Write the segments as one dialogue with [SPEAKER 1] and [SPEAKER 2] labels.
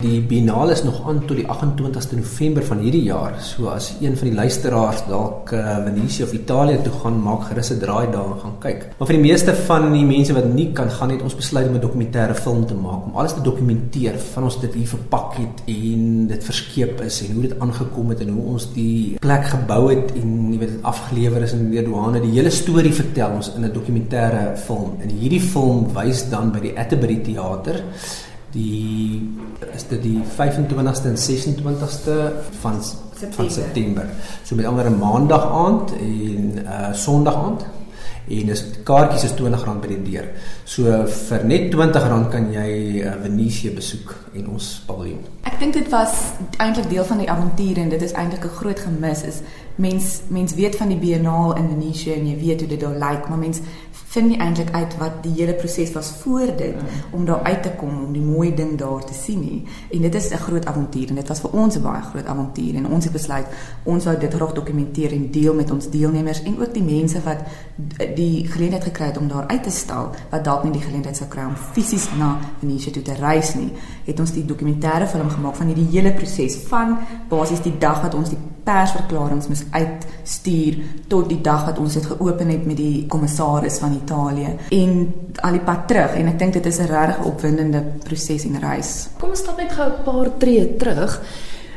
[SPEAKER 1] Die Biennale is nog aan tot die 28ste November van hierdie jaar. So as een van die luisteraars dalk uh, Venesië of Italië toe gaan, maak gerus 'n draai daar en gaan kyk. Maar vir die meeste van die mense wat nie kan gaan het, ons besluit om 'n dokumentêre film te maak om alles te dokumenteer van ons dit hier verpak het en dit verskeep is en hoe dit aangekom het en hoe ons die plek gebou het en jy weet dit afgelewer is in die douane. Die hele storie vertel ons in 'n dokumentêre film. En hierdie film wys dan by die Atterbury Theater die is dit die 25ste en 26ste van September. van September. So met ander maandag aand en uh Sondag aand en dis kaartjies is R20 by die deur. So vir net R20 kan jy uh, Venesië besoek en ons paviljoen.
[SPEAKER 2] Ek dink dit was eintlik deel van die avontuur en dit is eintlik 'n groot gemis is mens mens weet van die Biennale in Venesië en jy weet hoe dit daar lyk, maar mens vind nie eintlik uit wat die hele proses was voor dit mm. om daar uit te kom om die mooi ding daar te sien nie. En dit is 'n groot avontuur en dit was vir ons 'n baie groot avontuur en ons het besluit ons wou dit graag dokumenteer en deel met ons deelnemers en ook die mense wat die geleentheid gekry het om daar uit te stal wat dalk nie die geleentheid sou kry om fisies na Venesië toe te reis nie. Het ons die dokumentêre film gemaak van hierdie hele proses van basies die dag wat ons die persverklaringe moes uitstuur tot die dag wat ons dit geopen het met die kommissaris van Italië en al die pad terug en ek dink dit is 'n regtig opwindende proses en reis.
[SPEAKER 3] Kom ons stap net gou 'n paar tree terug.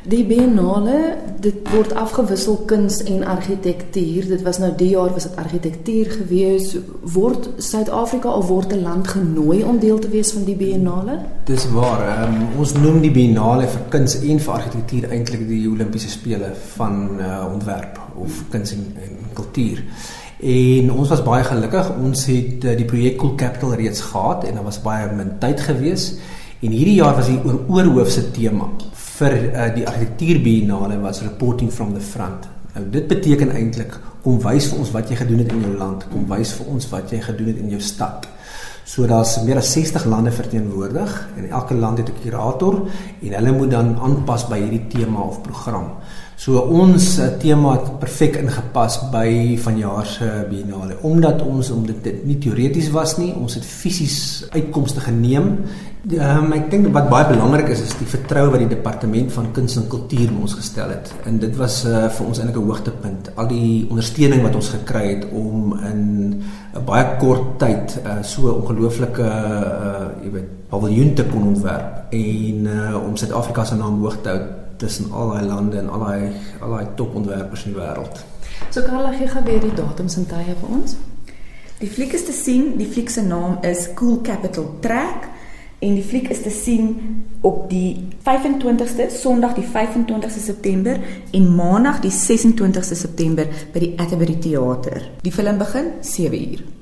[SPEAKER 3] Die biennale, dit word afgewissel kuns en argitektuur. Dit was nou die jaar was dit argitektuur gewees. Word Suid-Afrika of word 'n land genooi om deel te wees van die biennale?
[SPEAKER 1] Dis waar. Um, ons noem die biennale vir kuns en vir argitektuur eintlik die Olimpiese spele van uh, ontwerp of kuns en, en kultuur. En ons was baie gelukkig. Ons het uh, die projek Cool Capital reeds gehad en daar was baie min tyd gewees. En hierdie jaar was die oor oorhoofse tema vir uh, die argitektuurbiennale was reporting from the front. Nou dit beteken eintlik kom wys vir ons wat jy gedoen het in jou land, kom wys vir ons wat jy gedoen het in jou stad. So daar's meer as 60 lande verteenwoordig en elke land het 'n kurator en hulle moet dan aanpas by hierdie tema of program. So ons uh, tema het perfek ingepas by vanjaar se biennale omdat ons om dit, dit nie teoreties was nie, ons het fisies uitkomste geneem. Ehm um, ek dink wat baie belangrik is is die vertroue wat die departement van kuns en kultuur in ons gestel het. En dit was uh, vir ons eintlik 'n hoogtepunt. Al die ondersteuning wat ons gekry het om in 'n baie kort tyd uh, so ongelooflike uh, jy weet paviljoen te kon ontwerp en uh, om Suid-Afrika se naam hoog te hou tussen al daai lande en al daai al daai topontwerpers in die wêreld.
[SPEAKER 3] So Karla gee gou weer die datums en tye vir ons.
[SPEAKER 2] Die fliek is te sien, die fliek se naam is Cool Capital Track en die fliek is te sien op die 25ste Sondag die 25ste September en Maandag die 26ste September by die Atterbury Theater. Die film begin 7uur.